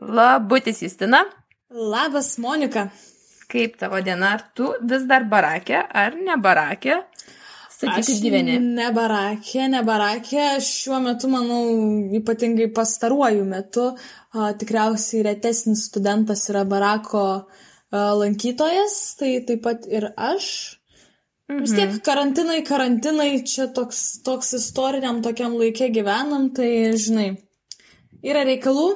Labutis Justina. Labas, Monika. Kaip tavo diena? Ar tu vis dar barakė, ar ne barakė? Sakyk, kaip gyveni. Ne barakė, ne barakė. Šiuo metu, manau, ypatingai pastaruoju metu, a, tikriausiai retesnis studentas yra barako a, lankytojas, tai taip pat ir aš. Mhm. Vis tiek karantinai, karantinai, čia toks, toks istoriniam tokiam laikė gyvenam, tai žinai, yra reikalų,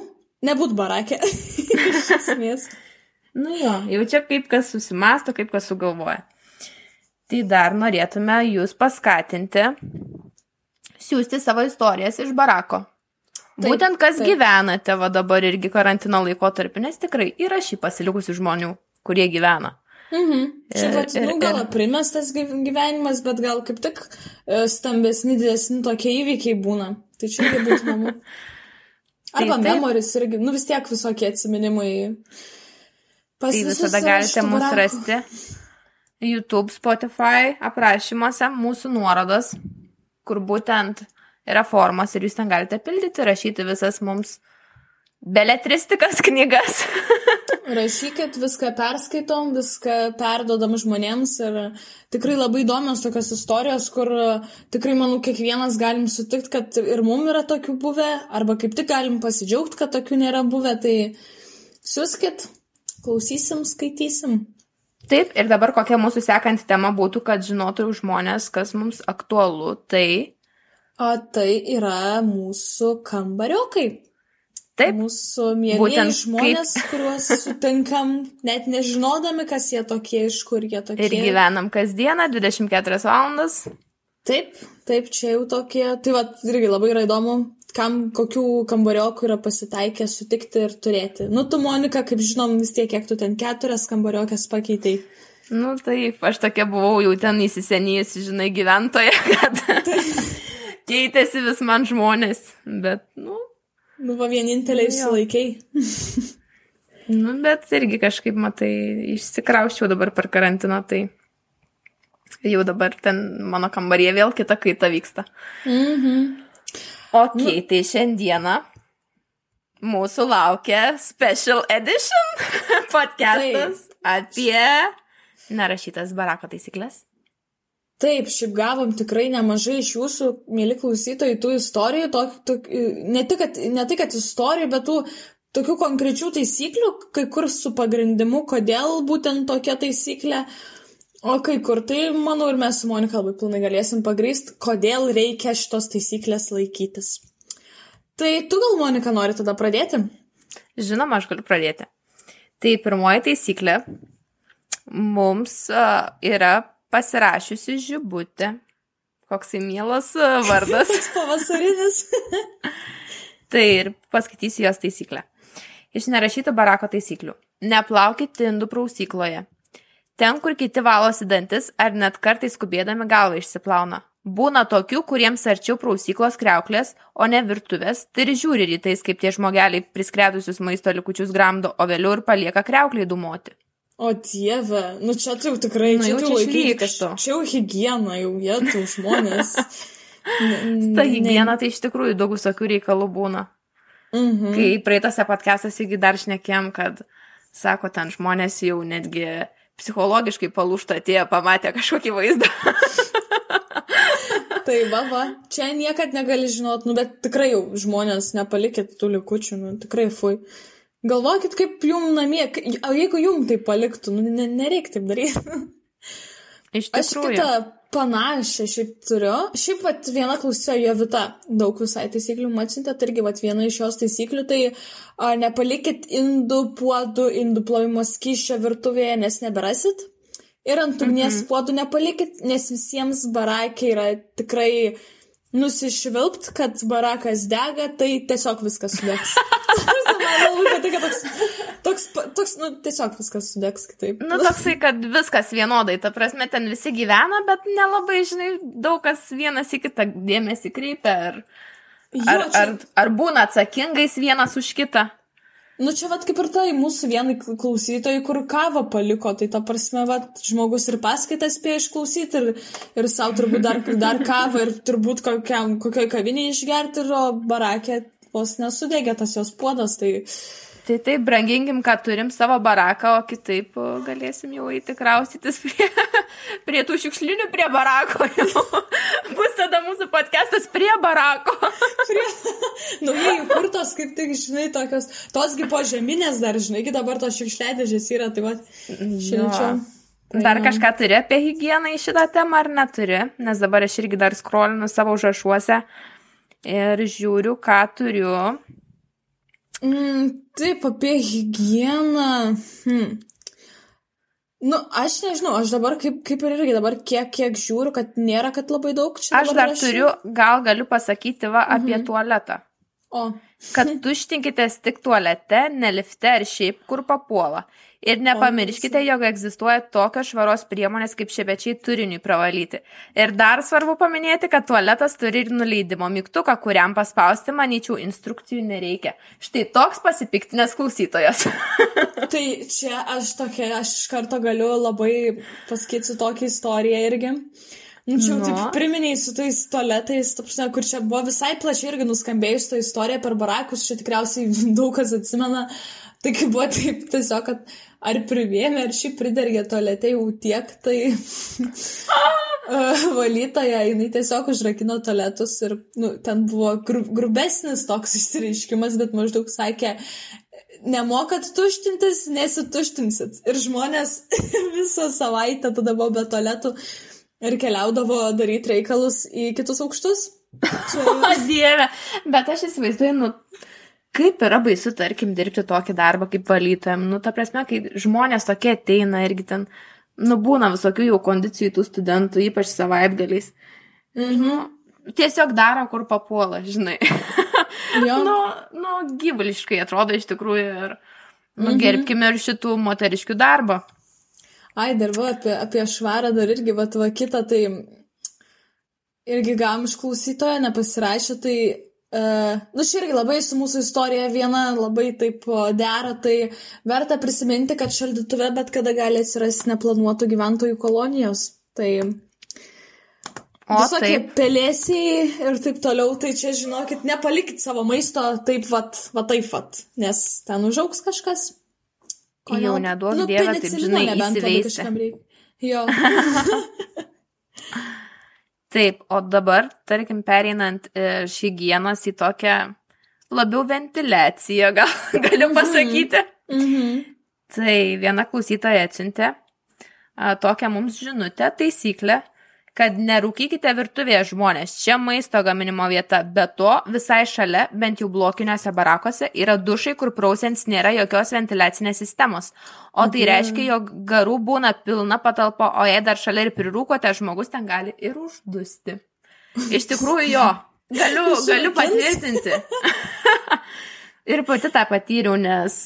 nebūt barakė. Iš esmės. Nu jo, jau čia kaip kas susimasto, kaip kas sugalvoja. Tai dar norėtume jūs paskatinti siūsti savo istorijas iš barako. Taip, Būtent kas taip. gyvenate va dabar irgi karantino laikotarpiu, nes tikrai yra šį pasilikusių žmonių, kurie gyvena. Mhm. Čia vat, ir, nu, gal ir... primestas gyvenimas, bet gal kaip tik e, stambesni, didesni tokie įvykiai būna. Tai čia irgi būtų įdomu. Arba taip, memoris irgi, nu vis tiek visokie atsiminimai. Pas tai visada galite mūsų rasti YouTube, Spotify aprašymuose mūsų nuorodas, kur būtent yra formos ir jūs ten galite pildyti, rašyti visas mums beletristikas knygas. Rašykit, viską perskaitom, viską perdodam žmonėms ir tikrai labai įdomios tokios istorijos, kur tikrai manau kiekvienas galim sutikti, kad ir mum yra tokių buvę, arba kaip tik galim pasidžiaugti, kad tokių nėra buvę, tai siūskit, klausysim, skaitysim. Taip, ir dabar kokia mūsų sekanti tema būtų, kad žinotų žmonės, kas mums aktualu, tai. O tai yra mūsų kambariokai. Taip. Mūsų mėlyje žmonės, kaip... kuriuos sutinkam, net nežinodami, kas jie tokie, iš kur jie tokie. Ir gyvenam kasdieną 24 valandas. Taip, taip, čia jau tokie. Tai va, irgi labai yra įdomu kam, kokių kambariokų yra pasitaikę sutikti ir turėti. Nu, tu, Monika, kaip žinom, vis tiek, kiek tu ten keturias kambariokės pakeitai. Nu, taip, aš tokia buvau jau ten įsisenėjusi, žinai, gyventoja, kad keitėsi vis man žmonės, bet, nu. Nu, va, vieninteliai išsilaikiai. nu, bet irgi kažkaip, matai, išsikrauščiau dabar per karantiną, tai jau dabar ten mano kambaryje vėl kita kaita vyksta. Mhm. Ok, nu. tai šiandieną mūsų laukia special edition podcastas Taip. apie nerašytas barako taisyklės. Taip, šiaip gavom tikrai nemažai iš jūsų, mėly klausytojai, tų istorijų, to, to, ne, tik, kad, ne tik, kad istorijų, bet tų tokių konkrečių taisyklių, kai kur su pagrindimu, kodėl būtent tokia taisyklė, O kai kur, tai manau ir mes su Monika labai pilnai galėsim pagrysti, kodėl reikia šitos taisyklės laikytis. Tai tu gal, Monika, nori tada pradėti? Žinoma, aš galiu pradėti. Tai pirmoji taisyklė mums yra pasirašiusi žibutė. Koks įmielas uh, vardas. Pavasarinis. tai ir paskaitysiu jos taisyklę. Iš nerašytų barako taisyklių. Neplaukit indų prausykloje. Ten, kur kiti valosi dantis ar net kartais skubėdami galvą išsiplauna. Būna tokių, kuriems arčiau prausyklos kreuklės, o ne virtuvės, tai ir žiūri rytais, kaip tie žmogeliai priskredusius maisto likučius gramdo, o vėliau ir palieka kreukliai dumoti. O dieve, nu čia tai jau tikrai, nu, čia jau laikykis. Čia jau higiena, jau jie tų žmonės. Ta higiena tai iš tikrųjų daug visokių reikalų būna. Mhm. Kai praeitose podcast'ose irgi dar šnekėm, kad, sako, ten žmonės jau netgi psichologiškai palūšta atėjo, pamatė kažkokį vaizdą. tai va, va, čia niekad negali žinot, nu, bet tikrai jau žmonės nepalikit tų likučių, nu, tikrai fui. Galvokit, kaip jum namie, o jeigu jum tai paliktų, nu, nereikia taip daryti. Iš tikrųjų. Aš kitą panašią šiaip turiu. Šiaip vat viena klausytoja Jovita daug visai taisyklių atsiuntė, tai irgi vat viena iš jos taisyklių, tai a, nepalikit indų puodų, indų plovimo skyščio virtuvėje, nes neberasit. Ir ant ugnies mm -hmm. puodų nepalikit, nes visiems barakiai yra tikrai nusišvilpt, kad barakas dega, tai tiesiog viskas sudegs. Toks, toks, toks, nu, tiesiog viskas sudegs kitaip. Nu, toksai, kad viskas vienodai, ta prasme, ten visi gyvena, bet nelabai, žinai, daug kas vienas į kitą dėmesį kreipia, ar, jo, ar, čia... ar, ar būna atsakingais vienas už kitą. Nu čia vat kaip ir tai mūsų vienai klausytojai, kur kavą paliko, tai ta prasme, vat, žmogus ir paskaitas spėjo išklausyti ir, ir savo turbūt dar, dar kavą ir turbūt kokiam, kokioj kavinėje išgerti ir barakė vos nesudegė tas jos puodas, tai Tai taip, branginkim, kad turim savo baraką, o kitaip galėsim jau eiti kraustytis prie, prie tų šiukšlinių prie barako. Jau. Bus tada mūsų podcastas prie barako. Prie... Naujai įkurtos, kaip tik, žinai, tokios, tosgi po žeminės dar, žinai, dabar tos šiukšlėdėžės yra, tai va, šilčiau. Dar kažką turi apie higieną į šitą temą ar neturi, nes dabar aš irgi dar skrolinu savo užrašuose ir žiūriu, ką turiu. Mm, taip, apie higieną. Hmm. Nu, aš nežinau, aš dabar kaip, kaip ir irgi dabar kiek, kiek žiūriu, kad nėra, kad labai daug čia. Aš dar rašiau. turiu, gal galiu pasakyti va apie mhm. tualetą. O. Kad tuštinkitės tik tualete, ne lifte ar šiaip, kur papuola. Ir nepamirškite, jog egzistuoja tokios švaros priemonės kaip šepečiai turiniui pravalyti. Ir dar svarbu paminėti, kad tualetas turi ir nuleidimo mygtuką, kuriam paspausti, manyčiau, instrukcijų nereikia. Štai toks pasipiktinės klausytojas. tai čia aš tokia, aš iš karto galiu labai pasakyti su tokia istorija irgi. Nu, čia jau taip priminiai su tais tualetais, prasme, kur čia buvo visai plačiai irgi nuskambėjusi ta istorija per barakus, čia tikriausiai daug kas atsimena. Tai kaip buvo taip tiesiog, kad ar privėmė, ar šį pridergė tualete jau tiek, tai valytoja, jinai tiesiog užrakino tualetus ir nu, ten buvo gru, grubesnis toks išsireiškimas, bet maždaug sakė, nemokat tuštintis, nesituštinsit. Ir žmonės visą savaitę tada buvo be tualetų ir keliaudavo daryti reikalus į kitus aukštus. Čia... o dieve, bet aš įsivaizduoju, nu, kaip yra baisu, tarkim, dirbti tokį darbą kaip valytojam. Nu, ta prasme, kai žmonės tokie ateina irgi ten, nu, būna visokių jau kondicijų tų studentų, ypač savaitgaliais. Mhm. Nu, tiesiog daro, kur papuola, žinai. Jo. nu, nu, gyvuliškai atrodo iš tikrųjų ir, nu, mhm. gerbkime ir šitų moteriškių darbą. Ai, dar va, apie, apie švarą dar irgi, va, va, kitą, tai irgi gam iš klausytojo nepasirašė, tai Uh, nu, čia irgi labai su mūsų istorija viena labai taip dera, tai verta prisiminti, kad šaldytuve bet kada gali atsirasti neplanuotų gyventojų kolonijos. Tai o, visokie pelėsiai ir taip toliau, tai čia žinokit, nepalikit savo maisto taip vat, va taip vat, nes ten užauks kažkas. Ko jau neduok nu, dievą, taip žinai, įsiveisti. Jo. Taip, o dabar, tarkim, pereinant iš hygienos į tokią labiau ventiliaciją, gal galiu mhm. pasakyti. Mm -hmm. Tai viena klausytoja atsiuntė tokią mums žinutę, taisyklę, kad nerūkykite virtuvėje žmonės, čia maisto gaminimo vieta, bet to visai šalia, bent jau blokiniuose barakuose, yra dušai, kur prausens nėra jokios ventiliacinės sistemos. O tai reiškia, jog garų būna pilna patalpa, o jei dar šalia ir prirūkote, žmogus ten gali ir uždusti. Iš tikrųjų, jo, galiu, galiu patvirtinti. ir pati tą patyriau, nes,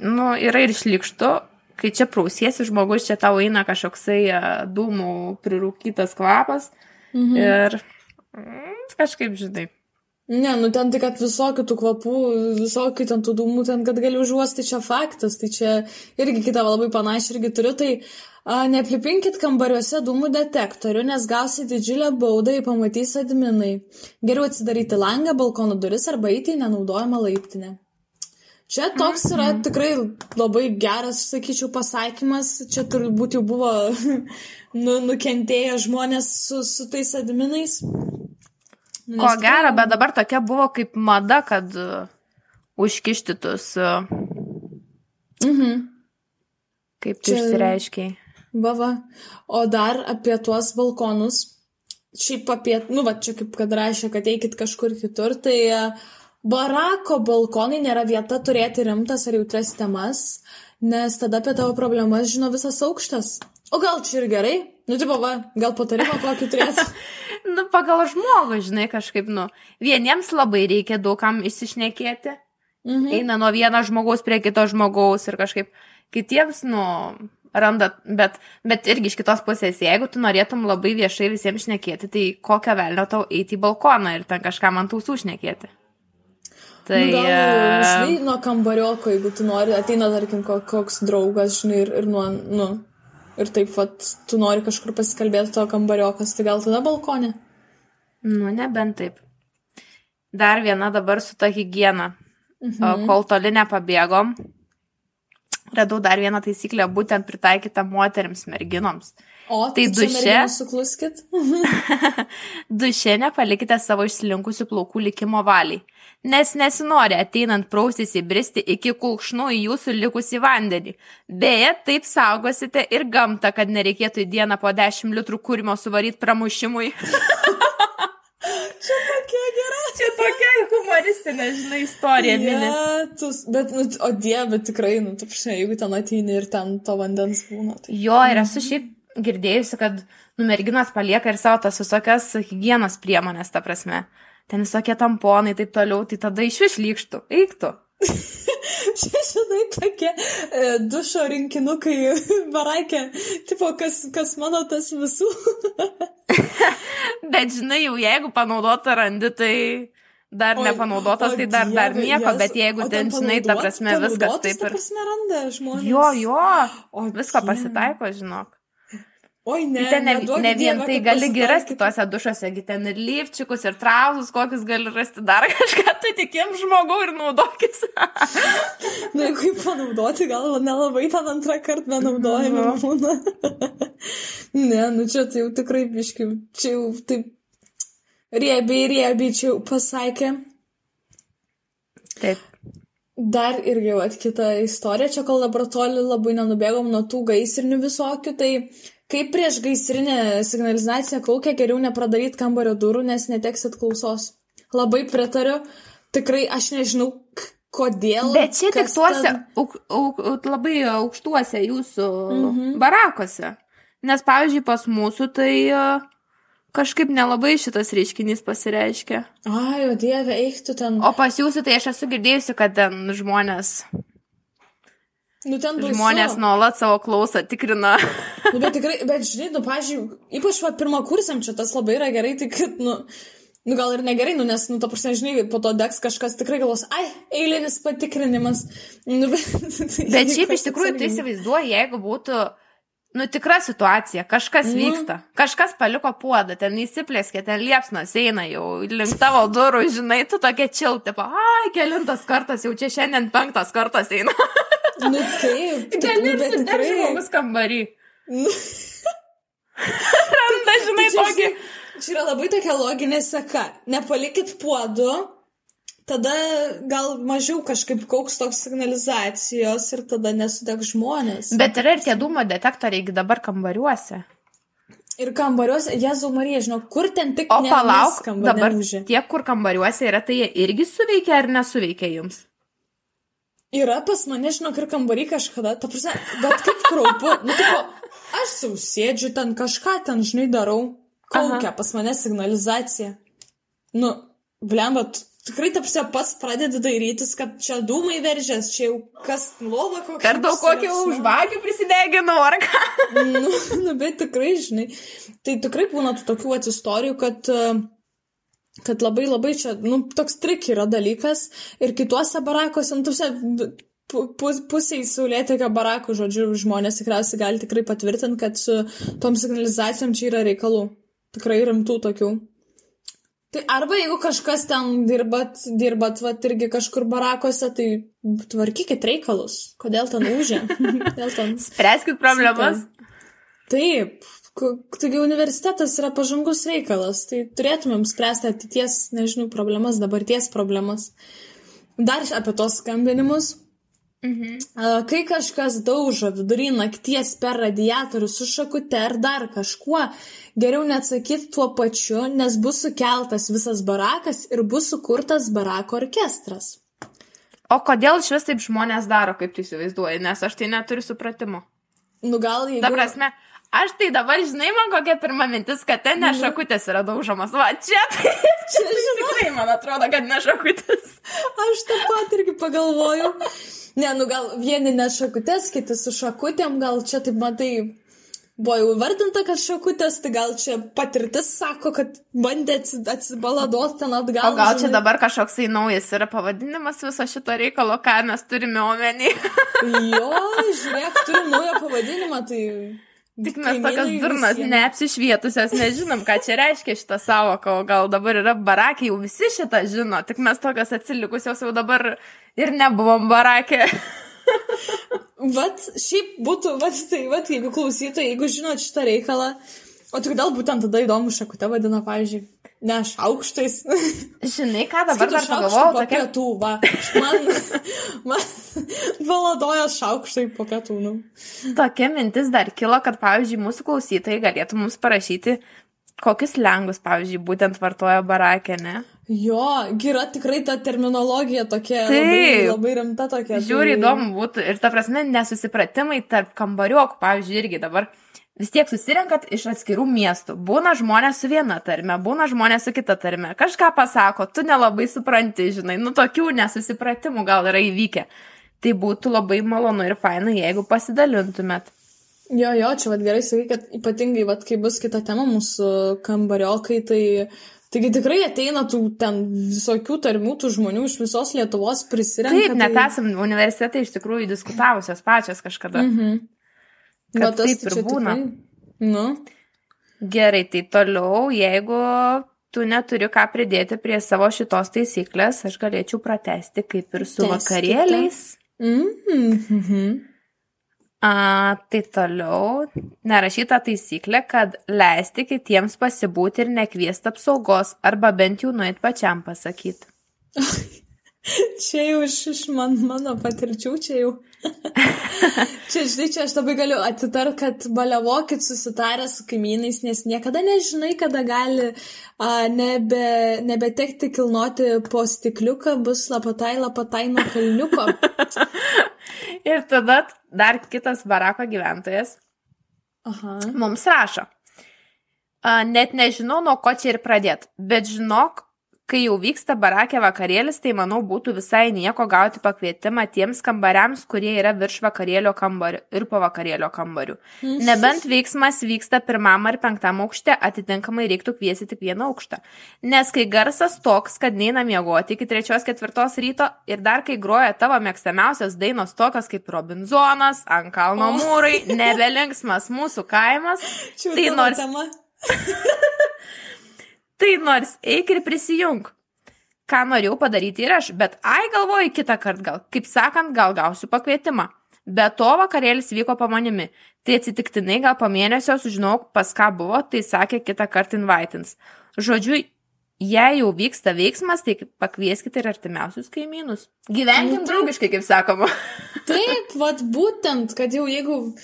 nu, yra ir šlikštu, kai čia prausiesi žmogus, čia tau eina kažkoksai e, dūmų prirūkytas kvapas mhm. ir mm, kažkaip žinai. Ne, nu ten tai, kad visokių tų kvapų, visokių ten tų dūmų, ten, kad gali užuosti, čia faktas, tai čia irgi kitą labai panašiai irgi turiu, tai a, neaplipinkit kambariuose dūmų detektorių, nes gausi didžiulę baudą, jei pamatys adminai. Geriau atsidaryti langą, balkono duris arba eiti į nenaudojamą laiptinę. Čia toks yra mhm. tikrai labai geras, sakyčiau, pasakymas. Čia turbūt jau buvo nu, nukentėję žmonės su, su tais adminais. Nes Ko gero, bet dabar tokia buvo kaip mada, kad uh, užkišti tus. Uh, mhm. Kaip tu išsireiškiai. Bava. O dar apie tuos balkonus. Šiaip apie, nu, va, čia kaip kad rašė, kad eikit kažkur kitur, tai uh, Barako balkonai nėra vieta turėti rimtas ar jautres temas, nes tada apie tavo problemas žino visas aukštas. O gal čia ir gerai? Nu, tipo, va, gal patarimą kokį turėsi? nu, pagal žmogų, žinai, kažkaip, nu, vieniems labai reikia daugam išsišnekėti. Mhm. Eina nuo vieno žmogaus prie kito žmogaus ir kažkaip kitiems, nu, randa, bet, bet irgi iš kitos pusės, jeigu tu norėtum labai viešai visiems šnekėti, tai kokią velnio tau eiti į balkoną ir ten kažką man tausų šnekėti. Tai... Nu, gal, žinai, nuo kambarioko, jeigu tu nori, ateina, tarkim, koks draugas, žinai, ir, ir nuo, nu, ir taip, vat, tu nori kažkur pasikalbėti to kambariokas, tai gal tada balkonė? Nu, nebent taip. Dar viena dabar su ta hygiena. mhm. kol toli nepabėgom, radau dar vieną taisyklę, būtent pritaikytą moteriams, merginoms. O, Tai tai duše? Sukluskit. Duše nepalikite savo išsilinkusių plaukų likimo valiai, nes nesinori ateinant praustis įbristi iki kulkšnų į jūsų likusį vandenį. Beje, taip saugosite ir gamtą, kad nereikėtų į dieną po 10 litrų kūrimo suvaryti pramušimui. Tokia gera. Čia tokia humoristinė, žinai, istorija. mini. Jetus, bet, nu, o dieve, tikrai, nu, tu prašai, jeigu ten ateini ir ten to vandens būna. Tai... Jo, ir esu šiaip girdėjusi, kad nu, merginos palieka ir savo tas visokias hygienos priemonės, ta prasme. Ten visokie tamponai, taip toliau, tai tada iš vis lygštų, eiktų. Čia, žinai, tokie e, dušo rinkinukai, baraikė, tipo, kas, kas mano tas visų. Bet žinai, jau jeigu panaudota randi, tai dar Oi, nepanaudotas, o tai dar, dar Dieve, nieko, Jėzau. bet jeigu ten, žinai, ta prasme, viskas panaudotus, taip Ta ir... prasme, randa žmonės. Jo, jo, O visko Dieve. pasitaiko, žinok. Oi, ne. Ne, ten ne, ne vien Dieve, tai gali rasti tuose dušuose, ten ir lyfčiukus, ir trauzus, kokius gali rasti dar kažką, tai tikim žmogau ir naudokis. Nu, jeigu jį panaudoti, gal nelabai ten antrą kartą nenaudojami Jo. būna. ne, nu čia tai jau tikrai biški, čia jau taip riebiai, riebiai čia jau pasakė. Taip. Dar irgi jau kita istorija, čia kol dabar toli labai nenubėgom nuo tų gaisrinių visokių, tai kaip prieš gaisrinę signalizaciją kaukia geriau nepradaryti kambario durų, nes neteksit klausos. Labai pritariu, tikrai aš nežinau, kodėl. Bet čia tik tuose ten- auk, auk, labai aukštuose jūsų mhm. barakuose. Nes, pavyzdžiui, pas mūsų tai e, kažkaip nelabai šitas reiškinys pasireiškia. Ai, o dieve, eik tu ten. O pas jūsų tai aš esu girdėjusi, kad ten žmonės, Nu, ten baisu. žmonės nuolat savo klausą tikrina. Nu, bet tikrai, bet žinai, nu, pažiūrėjau, ypač va, pirmą kursiam čia tas labai yra gerai, tai kad, nu, nu gal ir negerai, nu, nes, nu, ta prasme, žinai, po to degs kažkas tikrai galvos, ai, eilinis patikrinimas. Nu, bet, Bet šiaip iš tikrųjų tai įsivaizduoju, jeigu būtų, nu, tikra situacija, kažkas Nu. vyksta, kažkas paliko puodą, ten įsiplėskė, ten liepsnas eina jau link tavo durų, žinai, tu tokia čilti, ai, kelintas kartas, jau čia šiandien penktas kartas eina. Nu, taip, Gali nu, tikrai. žmogus kambarį. Nu, Randa, žinai, tai čia, tokį. čia yra labai tokia loginė seka. Nepalikit puodų, tada gal mažiau kažkaip kauks toks signalizacijos ir tada nesudeg žmonės. Bet yra ir tie dūmo detektoriai dabar kambariuose. Ir kambariuose, Jezu Marija, žinau, kur ten tik O palauk, neskamba, dabar neužė. tie, kur kambariuose yra, tai jie irgi suveikia ar nesuveikia jums? Yra pas mane, žinau, ir kambarį kažkada, ta prasme, bet kaip kraupu, nu, tipo, aš jau sėdžiu ten kažką ten, žinai, darau, kaukia pas mane signalizacija. Nu, blembat, tikrai, ta prasme, pats pradedi dairytis, kad čia dūmai veržės, čia jau kas lova kokia. Ar daug kokį užvagių prisideginau, ar ką? nu, nu, bet tikrai, žinai, tai tikrai būna tokių vat istorijų, kad, e, kad labai labai čia, nu, toks trik yra dalykas ir kituose barakuose, nu, tuose pusiai saulėtekio barakų, žodžiu, žmonės tikriausiai gali tikrai patvirtinti, kad su tom signalizacijom čia yra reikalų. Tikrai rimtų tokių. Tai arba jeigu kažkas ten dirbat, dirbat, va, irgi kažkur barakuose, tai tvarkykit reikalus. Kodėl ten užė? Ten... Spręskit problemas. Taip, taigi universitetas yra pažangus reikalas, tai turėtumėm spręsti ateities, nežinau, problemas, dabarties problemas. Dar apie tos skambinimus. Mhm. Kai kažkas daužo vidury nakties per radiatorių su šakute ar dar kažkuo, geriau neatsakyti tuo pačiu, nes bus sukeltas visas barakas ir bus sukurtas barako orkestras. O kodėl iš vis taip žmonės daro, kaip tu įsivaizduoji, nes aš tai neturiu supratimo. Nu gal jeigu... Ta prasme, aš tai dabar žinai, man kokia pirma mintis, kad ten Nu. nešakutės yra daužomas. Va, čia tai, čia tai tikrai man atrodo, kad nešakutės. Aš tą pat irgi pagalvoju. Ne, nu gal vieni ne šakutės, kiti su šakutėm, gal čia taip matai, buvo jau vardinta, kad šakutės, tai gal čia patirtis sako, kad bandė atsi- atsibaladuoti ten atgal. O gal čia žinai. dabar kažkoksai naujas yra pavadinimas viso šito reikalo, ką mes turime omeny. Jo, žiūrėk, turi naują pavadinimą, tai Tik mes tokios durnas, neapsišvietusios, nežinom, ką čia reiškia šitą savoką, o gal dabar yra barakai, jau visi šitą žino, tik mes tokios atsilikusios jau dabar ir nebuvom barakė. Vat, šiaip būtų, vat, tai, vat, jeigu klausytojai, jeigu žinot šitą reikalą, o tik gal būtent tada įdomu šakute vadina, pavyzdžiui, ne šaukštais. Žinai, ką dabar dar Skaitų pagalvojau, tokia pietų, va. Man, man valadoja šaukštai po pietų, nu. Tokia mintis dar kilo, kad, pavyzdžiui, mūsų klausytojai galėtų mums parašyti, kokius lengus, pavyzdžiui, būtent vartoja barakė, ne? Jo, yra tikrai ta terminologija tokia Taip. labai, labai rimta tokia. Žiūri tai- įdomu būtų ir ta prasme nesusipratimai tarp kambariokų, pavyzdžiui, irgi dabar vis tiek susirenkat iš atskirų miestų. Būna žmonės su viena tarme, būna žmonės su kita tarme. Kažką pasako, tu nelabai supranti, žinai, nu tokių nesusipratimų gal yra įvykę. Tai būtų labai malonu ir faina, jeigu pasidalintumėt. Jo, jo, čia vad gerai sakai, kad ypatingai, vad, kai bus kita tema mūsų kambariokai, tai... Taigi tikrai ateina tų ten visokių tarmių, tų žmonių iš visos Lietuvos prisirenka. Taip, net tai... esam universitetai iš tikrųjų diskutavusios pačios kažkada. Mhm. Kad Va, tas taip tai ir būna. Tikrai... Nu, Gerai, tai toliau, jeigu tu neturi ką pridėti prie savo šitos taisyklės, aš galėčiau pratesti kaip ir su Tęskite. vakarėliais. Mhm. A, tai toliau nerašyta taisyklė, kad leisti kitiems pasibūti ir nekviesti apsaugos, arba bent jau nueit pačiam pasakyti. Čia jau iš, iš man, mano patirčių, čia jau. čia, žinai, čia aš labai galiu atitar, kad baliavokit susitarę su kaimynais, nes niekada nežinai, kada gali a, nebe, nebetekti kilnoti po stikliuką, bus lapatai, lapatai nuo kalniuko. Ir tada dar kitas barako gyventojas Aha. mums rašo. A, net nežinau, nuo ko čia ir pradėti, bet žinok, kai jau vyksta barakė vakarėlis, tai manau būtų visai nieko gauti pakvietimą tiems kambariams, kurie yra virš vakarėlio kambarių ir po vakarėlio kambarių. Nebent veiksmas vyksta pirmam ar penktam aukšte, atitinkamai reiktų kviesti tik vieną aukštą. Nes kai garsas toks, kad neina miegoti iki trečios ketvirtos ryto ir dar kai groja tavo mėgstamiausios dainos tokios kaip Robinzonas, ant kalno O. mūrai, nebelinksmas mūsų kaimas, Tai nors-. Tai nors eik ir prisijung. Ką norėjau padaryti ir aš, bet ai galvoju kitą kartą gal. Kaip sakant, gal gausiu pakvietimą. Be to vakarėlis vyko po manimi. Tai atsitiktinai gal po mėnesio sužinau, pas ką buvo, tai sakė kitą kartą invaitins. Žodžiu, jei jau vyksta veiksmas, tai pakvieskite ir artimiausius kaimynus. Gyvenkim Nu, draugiškai, kaip sakoma. Taip, vad būtent, kad jau jeigu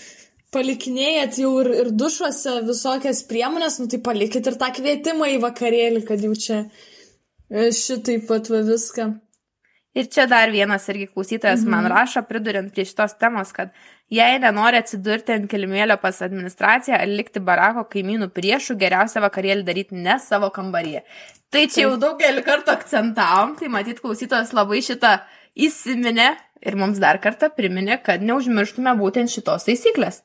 palikinėjat jau ir, ir dušuose visokias priemonės, nu tai palikit ir tą kvietimą į vakarėlį, kad jau čia e, šitaip pat viską. Ir čia dar vienas irgi klausytojas mhm. man rašo, pridurint prie šitos temos, kad jei nenori atsidurti ant kilimėlio pas administraciją ar likti barako kaimynų priešų, geriausia vakarėlį daryti ne savo kambaryje. Tai čia jau daugelį kartų akcentavom, tai matyt klausytojas labai šitą įsiminė ir mums dar kartą priminė, kad neužmirštume būtent šitos taisyklės.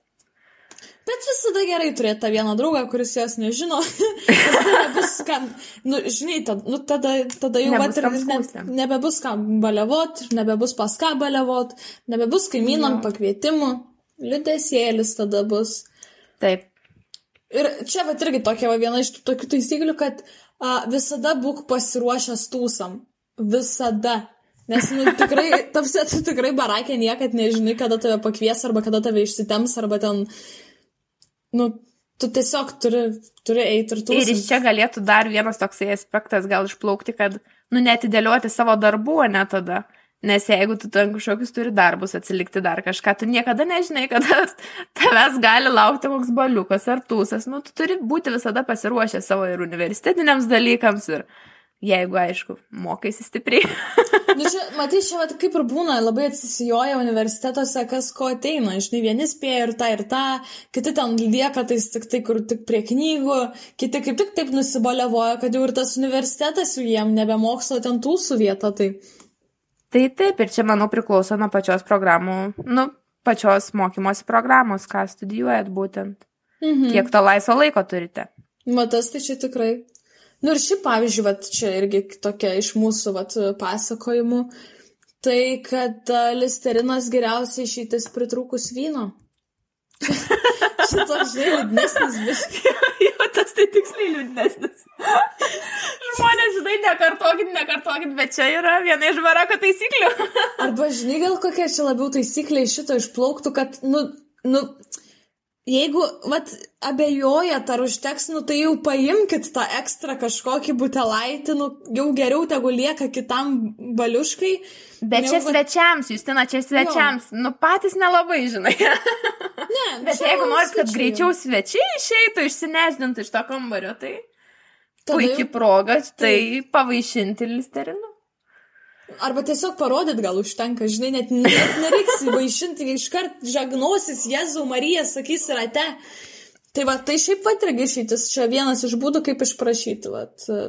Bet visada gerai turėti tą vieną draugą, kuris jos nežino. Tada nebus kam, nu, žinai, tad, nu, tada, tada jau vat ir ne, nebebus kam baliavot, nebebus pas ką baliavot, nebebus kaimynam Jo. pakvietimų, liudesėlis tada bus. Taip. Ir čia va irgi tokia va, viena iš tų tokių taisyklių, kad a, visada būk pasiruošęs tūsam. Visada. Nes, nu, tikrai, tapsi, tu tikrai barakė niekad nežinai, kada tave pakvies, arba kada tave išsitems, arba ten, nu, tu tiesiog turi, turi eiti ir Ir tūsam. iš čia galėtų dar vienas toksai aspektas gal išplaukti, kad, nu, netidėlioti savo darbų, ne tada. Nes jeigu tu ten kažkokius turi darbus, atsilikti dar kažką, tu niekada nežinai, kada tavęs gali laukti koks baliukas ar tūsas. Nu, tu turi būti visada pasiruošę savo ir universitetiniams dalykams ir jeigu, aišku, mokaisi stipriai. Nu, čia, matai, čia vat, kaip ir būna, labai atsisijoja universitetuose, kas ko ateina. Žinai, vieni spėja ir tą, ir tą, kiti ten lieka tais tik tai, kur tik prie knygų, kiti kaip tik taip nusibalevoja, kad jau ir tas universitetas jų jiem nebe mokslo ten tūsų vieta. Tai Tai taip, ir čia, manau, priklauso nuo pačios programų, nu, pačios mokymosi programos, ką studijuojat būtent. mhm. Kiek to laisvo laiko turite. matas, tai čia tikrai. Nu ir šiaip, pavyzdžiui, vat, čia irgi tokia iš mūsų vat, pasakojimų, tai kad listerinas geriausiai išeitis pritrūkus vyno. Šitas žinai liūdnesnis biškai. jo, tas tai tiksliai liūdnesnis. Žmonės, žinai, nekartokit, nekartokit, bet čia yra viena iš barako taisyklių. Arba žinai, gal kokia čia labiau taisyklė iš šito išplauktų, kad, nu, nu, jeigu, vat, abejojat, ar užteks, nu, tai jau paimkit tą ekstra kažkokį butelaitį, nu, jau geriau tegu lieka kitam baliuškai. Bet čia vat- svečiams, Justina, čia svečiams. Nu, patys nelabai, žinai. Ne, Bet jeigu norit, kad greičiau svečiai išeitų, išsinesdintų iš to kambario, tai puikiai jau- proga tai pavaišinti listerinu. Arba tiesiog parodyt gal užtenka, žinai, net, net nereiks įvaišinti, iškart žagnosis, Jėzau, Marija, sakys rate. Tai va, tai šiaip pat irgi išeitis, čia vienas iš būdų, kaip išprašyti, va,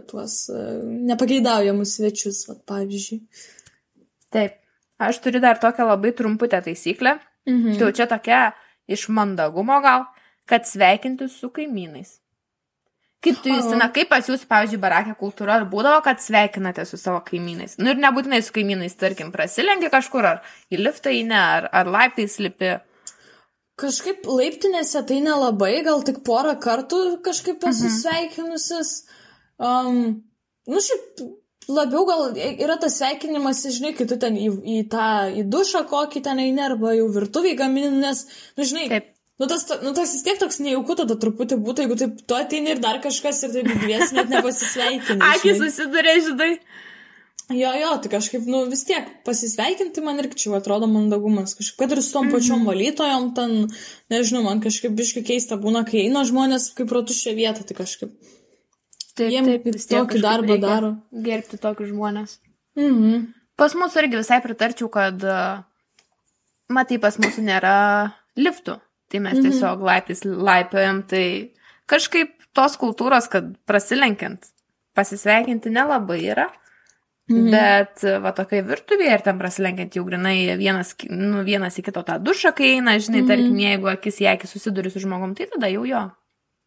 tuos e, nepageidaujamus svečius, va, pavyzdžiui. Taip. Aš turiu dar tokią labai trumputę taisyklę. Mhm. Tai jau čia tokia iš mandagumo gal, kad sveikinti su kaimynais. Kaip tu. Justina, kaip pas jūs, pavyzdžiui, barakė kultūra, ar būdavo, kad sveikinate su savo kaimynais? Nu ir nebūtinai su kaimynais, tarkim, prasilenki kažkur, ar į liftą įne, ar, ar laiptais lipi. Kažkaip laiptinėse tai nelabai, gal tik porą kartų kažkaip esu sveikinusis. Um, nu, šiaip labiau gal yra tas sveikinimas, žinai, kai tu ten į, į tą, į dušą kokį ten eini, arba jau virtuviai gamini, nes, nu, žinai, Taip. Nu tas, nu tas vis tiek toks nejauku tada truputį būtų, jeigu taip tu ateini ir dar kažkas ir taip dvies net nepasisveikini. Akis susiduria, žinai. Jo, jo, tai kažkaip, nu vis tiek pasisveikinti man irgi čia atrodo mandagumas. Kažkaip, kad ir su tom pačiom valytojom, ten, nežinau, man kažkaip biškai keista būna, kai eina žmonės kaip pro tuščią vietą, tai kažkaip. Taip, Jiem vis tiek tokį darbą daro. Gerbti tokius žmonės. Mhm. Pas mus irgi visai pritarčiau, kad, matai, pas mūsų nėra liftų. Tai mes Mhm. tiesiog laiptais laipiojam, tai kažkaip tos kultūros, kad prasilenkiant, pasisveikinti nelabai yra. Mhm. Bet, va, tokia virtuvėje ir ten prasilenkiant jau grinai vienas, nu, vienas į kito tą dušą, kai eina, žinai, Mhm. tarkim, jeigu akis į akį susiduri su žmogum, tai tada jau jo.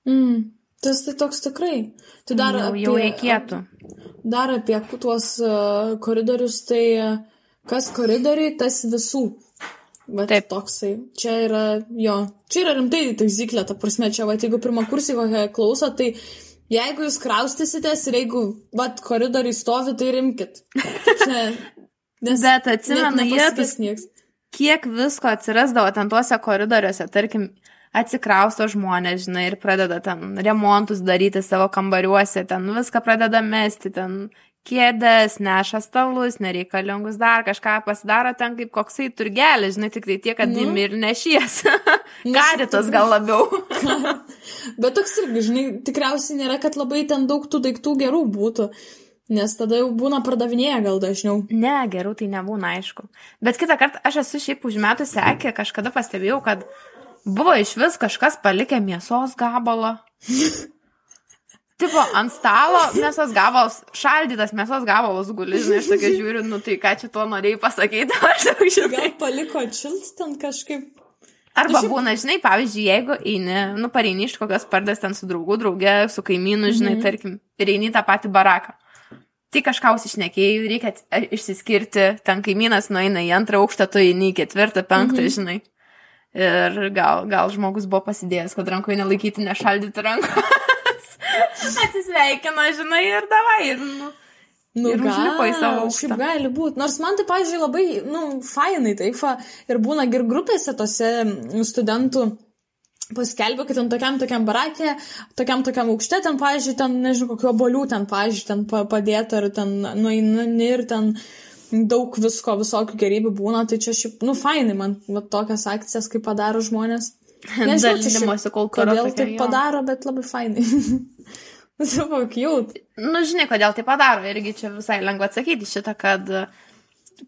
Mhm. Tas tai toks tikrai. Tai dar jau, apie, jau reikėtų. Dar apie tuos uh, koridorius, tai uh, kas koridoriai, tas visų. Bet Taip. toksai. Čia yra, jo, čia yra rimtai taisyklė, ta prasme, čia, va, jeigu pirmą kursį kokią klauso, tai jeigu jūs kraustysitės ir jeigu, va, koridoriai stovi, tai rimkit. Čia, nes Bet atsimenu, jie kiek visko atsirasdavo ten tuose koridoriuose, tarkim, atsikrausto žmonės, žinai, ir pradeda ten remontus daryti savo kambariuose, ten viską pradeda mesti, ten kėdės, neša stalus, nereikalingus dar kažką pasidaro ten kaip koksai turgelis, žinai, tik tai tiek, kad Nu. imi ir nešies. Karitas gal labiau. Bet toks irgi, žinai, tikriausiai nėra, kad labai ten daug tų daiktų gerų būtų. Nes tada jau būna pardavinėję gal dažniau. Ne, geriau tai nebūna, aišku. Bet kitą kartą aš esu šiaip užmetusi akį, kažkada pastebėjau, kad buvo iš vis kažkas palikę mėsos gabalą. Tipo, ant stalo mėsos gabalas, šaldytas mėsos gabalas guli, žinai, aš tokia žiūriu, nu tai ką čia tuo norėjai pasakyti, aš jau žinai. Gal paliko čils ten kažkaip. Arba šiaip- būna, žinai, pavyzdžiui, jeigu eini, nu pareini iš kokios pardės ten su draugu, draugė, su kaimynu, žinai, Mhm. tarkim, ir eini tą patį baraką. Tai kažką užsišnekėjai, reikia išsiskirti, ten kaimynas nueina į antrą aukštą, tu eini į ketvirtą, penktą, Mhm. žinai. Ir gal, gal žmogus buvo pasidėjęs, kad rankoje nelaikyti, nešaldyti rankos. Atsisveikino, žinai, ir davai. Ir, nu, Nu, Ir užlipo į savo aukštą. Šiaip gali būti. Nors man tai, pavyzdžiui, labai, nu, fainai taip, va, ir būna ir grupėse tose mm, studentų paskelbė, kad ten tokiam tokiam barakė, tokiam tokiam aukšte, ten, pavyzdžiui, ten, nežinau, kokiu obolių ten, pavyzdžiui, ten pa- padėta ir ten nueini ir ten daug visko, visokių gerybių būna, tai čia šiaip, nu, fainai man va, tokias akcijas, kaip padaro žmonės. Nežinau, čia šiaip. Kodėl taip padaro, bet labai fainai. Savo cute. Nu, žinai, kodėl tai padaro. Irgi čia visai lengva atsakyti šitą, kad,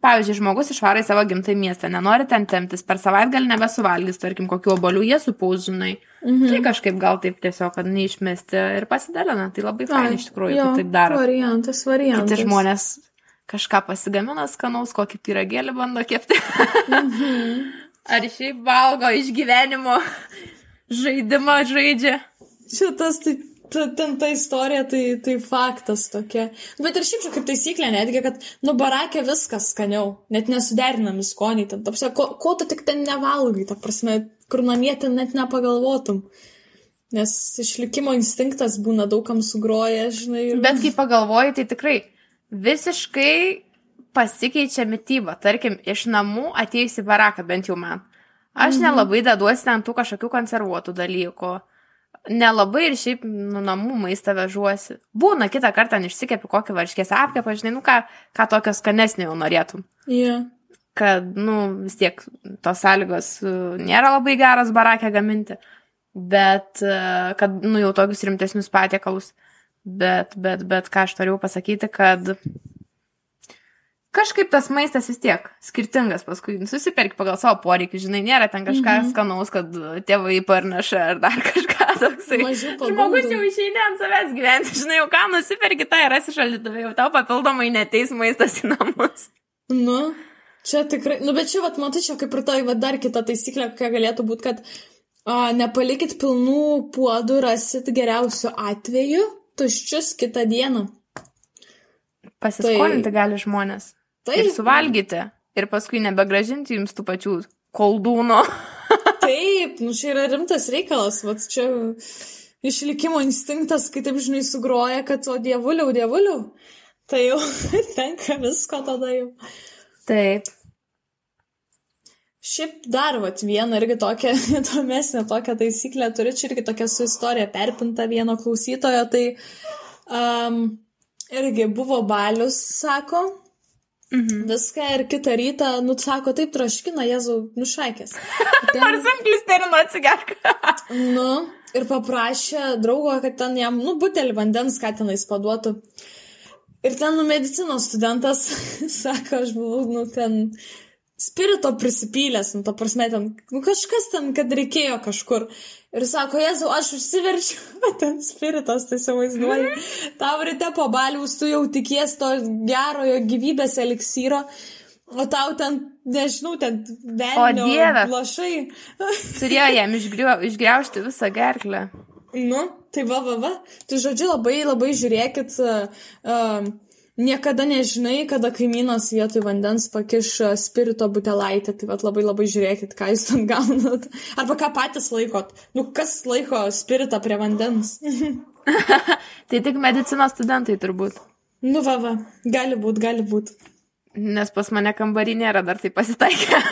pavyzdžiui, žmogus išvarai savo gimtai miestą, nenori ten temptis, per savaitgalį nebesuvalgys, tarkim, kokiu oboliu jie supaus, žinai. Mhm. Tai kažkaip gal taip tiesiog, kad neišmesti ir pasidalina. Tai labai fainai iš tikrųjų, jo, taip daro. Variantas, variantas. Kiti žmonės kažką pasigamina skanaus, kokį pyragėlį bando kepti. Mhm. Ar šiaip valgo iš gyvenimo žaidimą žaidžia. Šitas, tai, ta, ten ta istorija, tai, tai faktas tokia. Bet ir šiaip čia kaip taisyklė, netgi, kad, nu, barakė viskas skaniau, net nesuderinami skoniai. Ten, ta prasme, ko, ko tu tik ten nevalgai, ta prasme, kur namie ten net nepagalvotum. Nes išlikimo instinktas būna daugam sugroja, žinai. Ir... Bet kai pagalvoji, tai tikrai visiškai pasikeičia mytyba. Tarkim, iš namų atėjusi baraką, bent jau man. Aš mhm. nelabai deduosi ten tų kažkokių konservuotų dalykų. Nelabai ir šiaip nu, namų maistą vežuosi. Būna kitą kartą išsikepi kokį varškės apkepą, žinai, nu ką, ką tokio skanesnio jau norėtum. Yeah. Kad, nu, vis tiek tos sąlygos uh, nėra labai geras barakė gaminti, bet, uh, kad, nu, jau tokius rimtesnius patiekalus. Bet, bet, bet ką aš turėjau pasakyti, kad kažkaip tas maistas vis tiek skirtingas paskui. Susiperk pagal savo poreikį, žinai, nėra ten kažką mm -hmm. skanaus, kad tėvai parneša ar dar kažką toksai. Žmogus jau išeina ant savęs gyventi, žinai, jau ką nusiperki, tai rasi šaldytuvė, jau tau papildomai neteis maistas į namus. Nu, čia tikrai, nu bet čia, vat, matai, čia kaip ir tai, va, dar kita taisyklė, kokia galėtų būti, kad a, nepalikit pilnų puodų, rasit geriausiu atveju tuščius kitą dieną. Pasiskolinti tai... gali žmonės. Taip. Ir suvalgyti. Ir paskui nebegražinti jums tų pačių koldūnų. Taip, nu čia yra rimtas reikalas. Vat čia išlikimo instinktas, kai taip žinai sugroja, kad o dievuliau, dievuliau. Tai jau tenka visko tada jau. Taip. Šiaip dar, vat, vieną irgi tokią įdomesnę tokią taisyklę turiu, čia irgi tokia su istorija perpinta vieno klausytojo, tai um, irgi buvo balius, sako, Mhm. Viską ir kitą rytą, nu, sako, taip troškina, Jėzau, nušaikęs. Ten... Ar samplisterino atsigerk? nu, ir paprašė draugo, kad ten jam, nu, butelį vandens, ką tenais paduotų. Ir ten, nu, medicinos studentas, sako, aš buvau, nu, ten spirito prisipylęs, nu, to prasme, ten, nu, kažkas ten, kad reikėjo kažkur. Ir sako, Jėzau, aš užsiverčiu, bet ten spiritas, tai įsivaizduoju. Mm. Tau ryte po baliaus tu jau tikies to gerojo gyvybės eliksyro, o tau ten, nežinau, ten velnio lašai. Turėjo jam išgriaužti visą gerklę. Nu, tai va, va, va. Tai žodžiu, labai, labai žiūrėkit. Uh, Niekada nežinai, kada kaimynas vietoj vandens pakiš e, spirito butelaitę, tai vat labai labai žiūrėkit, ką jūs ten gaunat. Arba ką patys laikot. Nu, kas laiko spiritą prie vandens? tai tik medicinos studentai turbūt. Nu, va, va, gali būt, gali būt. Nes pas mane kambarį nėra dar tai pasitaikė.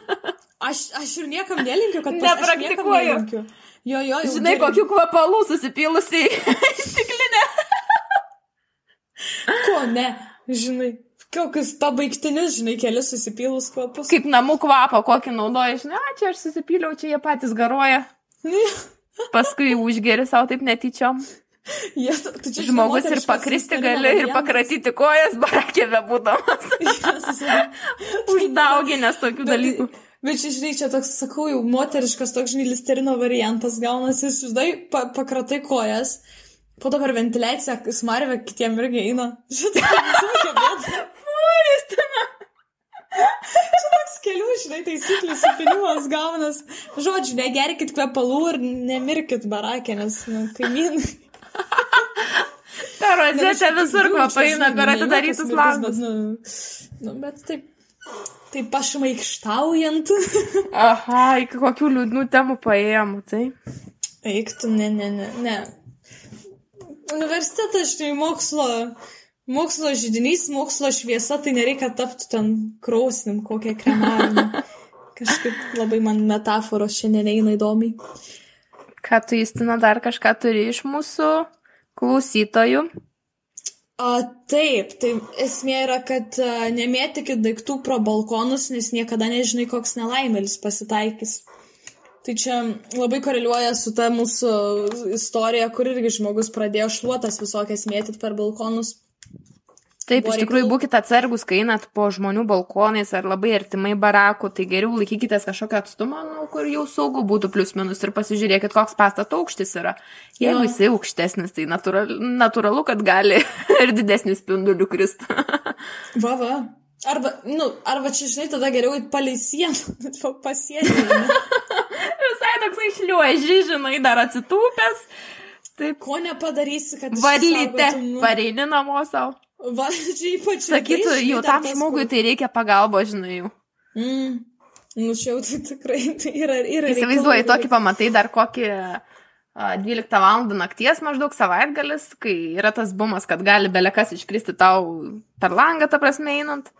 aš, aš ir niekam nelinkiu, kad nepraktikuoju. Jo, jo, jo. Žinai, kokiu kvapalu susipylusiai stiklinė. Ko ne, žinai. Kokius pabaigtinius, žinai, kelius susipylus kvapus. Kaip namų kvapą, kokį naudoja, žinai, a, čia aš susipyliau, čia jie patys garuoja. Paskui užgeri savo taip netyčiom. Tu čia Žmogus ir pakristi gali, ir pakratyti kojas barakėve būdamas. Uždauginęs tokių bet, dalykų. Bet čia, žinai, čia toks, sakau, jau moteriškas toks, žinai, listerino variantas gaunasi, žinai, pa, pakratai kojas Po to per ventiliaciją smarvę kitiem irgi eina. Šitai, Furistina. Čia toks kelių, žinai, taisyklių supinimas gaunas. Žodžiu, negerkit kvepalų ir nemirkit barakė, nes, nu, kaimynai. Per rozetę visur kvapai eina per atidarytus langus. Nu, nu, bet taip, taip pašmaikštaujant. Aha, iki kokių liūdnų temų paėjom, tai. Eiktų, ne, ne, ne, ne universitetas, žinai, mokslo, mokslo žydinys, mokslo šviesa, tai nereikia tapti ten krausnim kokią kremavimą. Kažkaip labai man metaforos šiandien eina įdomiai. Ką tu įstina dar kažką turi iš mūsų klausytojų? A, taip, tai esmė yra, kad a, nemėtikit daiktų pro balkonus, nes niekada nežinai, koks nelaimėlis pasitaikys. Tai čia labai koreliuoja su ta mūsų istorija, kur irgi žmogus pradėjo šluotas visokias mėtyti per balkonus. Taip, iš tikrųjų būkite atsargus, kai einat po žmonių balkonais ar labai artimai barakų, tai geriau laikykitės kažkokio atstumo, nu, kur jau saugu būtų plius minus ir pasižiūrėkit, koks pastato aukštis yra. Jeigu jisai aukštesnis, tai natūralu, natūralu kad gali ir didesnių spindulių kristi. va, va. Arba, nu, arba čia, žinai, tada geriau palei sieną, pasienį. Toksai šliuoži, žinai, dar atsitūpęs. Taip. Ko nepadarysi, kad... Varlyte, pareini namo savo. Valdžiai ypač. Sakytų, jau tam žmogui tai reikia pagalbo, žinai. Mm. Nu, čia jau tai tikrai tai yra. yra Įsivaizduoji, tokį pamatai dar kokį a, 12 val. nakties maždaug savaitgalis, kai yra tas bumas, kad gali belekas iškristi tau per langą, ta prasme, einant.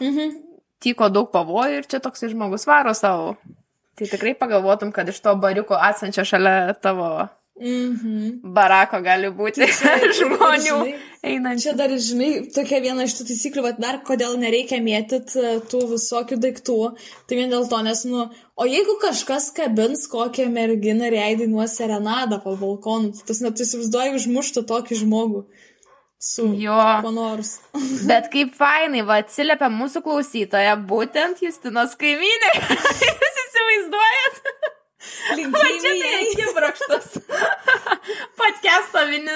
Mhm. Tyko daug pavojų ir čia toks žmogus varo savo. Tai tikrai pagalvotum, kad iš to bariuko atsančio šalia tavo Mhm. barako gali būti žmonių žinai, einančių. Čia dar, žinai, tokia viena iš tų taisyklių, bet dar kodėl nereikia mėtyti tų visokių daiktų. Tai vien dėl to, nes, nu, o jeigu kažkas kabins kokią merginą ir jai dainuos serenadą po balkonu, tai tas net įsivaizduoju užmuštų tokį žmogų su Jo. kuo nors. Bet kaip fainai, va, atsiliepia mūsų klausytoja, būtent Justinos kaimynė. Jūs įsivaizduojat? Va čia tai Linkėjimai. akibrokštas.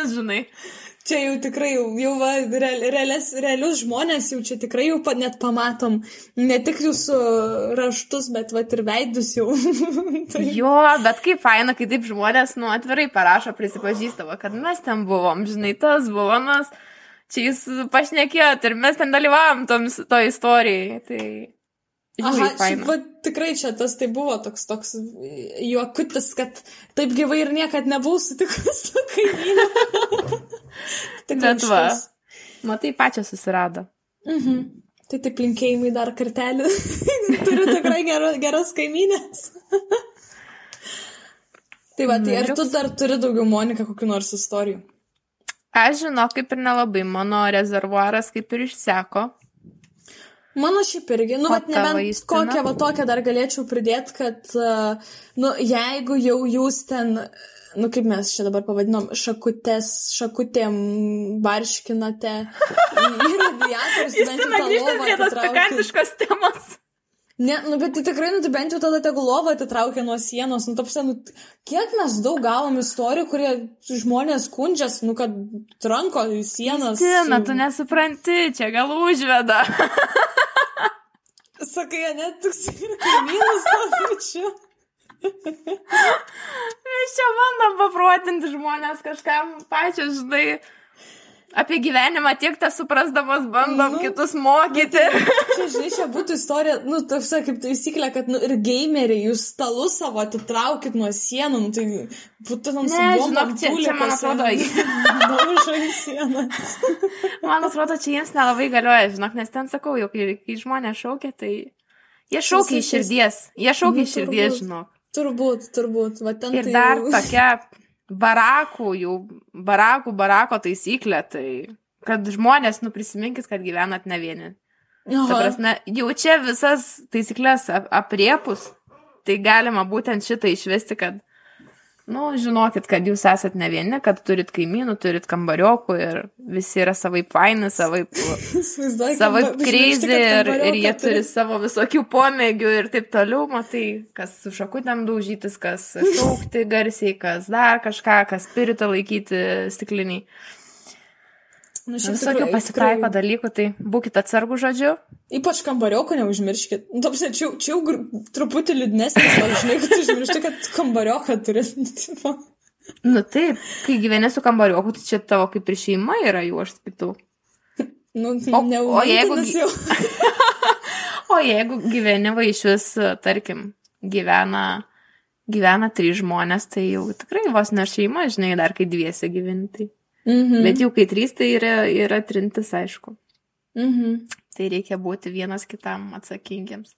Vinis, žinai. Čia jau tikrai, jau, jau va, real, realias, realius žmonės jau čia tikrai jau pa, net pamatom. Ne tik jūsų raštus, bet va ir veidus jau. tai, Jo, bet kaip faina, kai taip žmonės, nu, atvirai parašo, prisipažįstavo, kad mes ten buvom, žinai, tas buvo, mes čia jūs pašnekėjot ir mes ten dalyvavom toms, to istorijai. Tai... Aha, Žiūrėk, šiaip, va, tikrai čia tas tai buvo toks, toks juokutis, kad taip gyvai ir niekad nebuvau sutikus su kaimynu. Bet va. Matai, pačią susirado. Mhm. Tai taip linkėjimai dar kartelį. Turiu tikrai gero, geras kaimynės. tai va, tai ar tu dar turi daugiau, Monika, kokiu nors istorijų? Aš žinau, kaip ir nelabai, mano rezervuaras kaip ir išseko. Mano šiaip irgi, nu, tavo, nebent kokią va tokią dar galėčiau pridėti, kad, uh, nu, jeigu jau jūs ten, nu, kaip mes čia dabar pavadinom, šakutės, šakutėm barškinate radiatorius, bent jau tą lovą atitraukit. temos. Ne, nu, bet tai tikrai, nu, tai bent jau tada tegul lovą atitraukia nuo sienos, nu, tapsia, nu, kiek mes daug gavom istorijų, kurie žmonės skundžias, nu, kad tranko į sienas. Tina, tu nesupranti, čia gal užveda. Sakai, net toks ir kaimynas to pačiu. Mes čia bandom paprotinti žmonės kažkam pačiu, žinai, apie gyvenimą tiek tą suprasdamas bandom Nu, kitus mokyti. Čia, žinai, čia būtų istorija, nu, toks kaip taisyklė, kad, nu, ir gameriai, jūs stalus savo atitraukit nuo sienų, nu, tai būtų Ne, žinok, čia- čia, man atrodo, Daužai sienas. Man atrodo, čia jiems nelabai galioja, žinok, nes ten sakau, jau kai, kai žmonės šaukia, tai jie šaukia iš širdies. Jie šaukia Nu, iš širdies, turbūt. žinok. Turbūt, turbūt, va ten Ir tai dar jau- tokia barakų, jau barakų, barako taisyklė, tai kad žmonės, nu prisiminkit, kad gyvenat ne vieni. Prasme, jau čia visas taisyklės ap- apriepus, tai galima būtent šitą išvesti, kad, nu, žinokit, kad jūs esat ne vieni, kad turit kaimynų, turit kambariokų ir visi yra savaip faini, savaip, savaip kad ir, ir jie turi turi. savo visokių pomėgių ir taip toliau, matai, kas su šakutėm daužytis, kas šaukti garsiai, kas dar kažką, kas spiritą laikyti stikliniai. Nu, šiaip tikrai- pasitaiko dalykų, tai būkite atsargų žodžiu. Ypač kambarioko neužmirškit. Nu, tapsi, čia, čia jau truputį liūdnesnis, gal žinai, kad užmiršti, kad kambarioką turi. nu, taip, kai gyveni su kambarioku, tai čia tavo kaip ir šeima yra, jau aš skaitau. Nu, O- o jeigu. O jeigu gyveni va iš vis, tarkim, gyvena, gyvena trys žmonės, tai jau tikrai vos ne šeima, žinai, dar kai dviesi gyveni. Tai. Mhm. Bet jau kai trys, tai yra, yra trintis, aišku. Mhm. Tai reikia būti vienas kitam atsakingiems.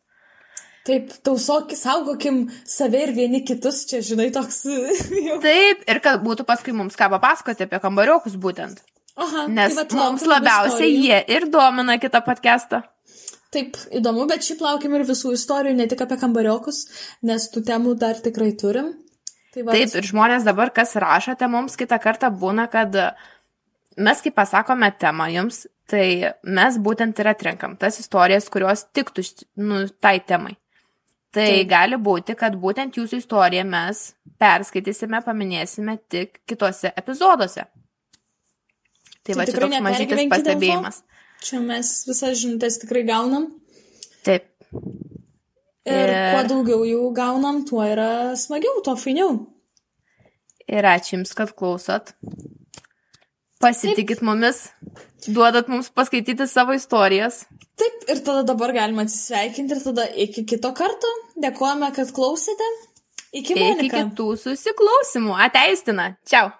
Taip, tausok, saugokim save ir vieni kitus, čia, žinai, toks. jau. Taip, ir kad būtų paskui mums ką papasakoti apie kambariokus būtent. Aha, Nes tai vat mums labiausiai istorijų. jie ir domina kitą podcastą. Taip, įdomu, bet šiaip laukiam ir visų istorijų, ne tik apie kambariokus, nes tų temų dar tikrai turim. Tai va, Taip, ir žmonės dabar, kas rašote mums kitą kartą, būna, kad mes, kai pasakome temą jums, tai mes būtent ir atrenkam tas istorijas, kurios tiktų nu, tai temai. Tai Taip. Gali būti, kad būtent jūsų istoriją mes perskaitysime, paminėsime tik kitose epizoduose. Tai, Tai va, čia toks mažytis pastebėjimas. čia mes visas žinutės tikrai gaunam. Taip. Ir Ir- kuo daugiau jų gaunam, tuo yra smagiau, tuo fainiau. Ir ačiū Jums, kad klausot. Pasitikit mumis. duodat mums paskaityti savo istorijas. Taip, ir tada dabar galima atsisveikinti ir tada iki kito karto. Dėkojame, kad klausėte. Iki, Iki kitų susiklausimų. Ateistina. Čiau.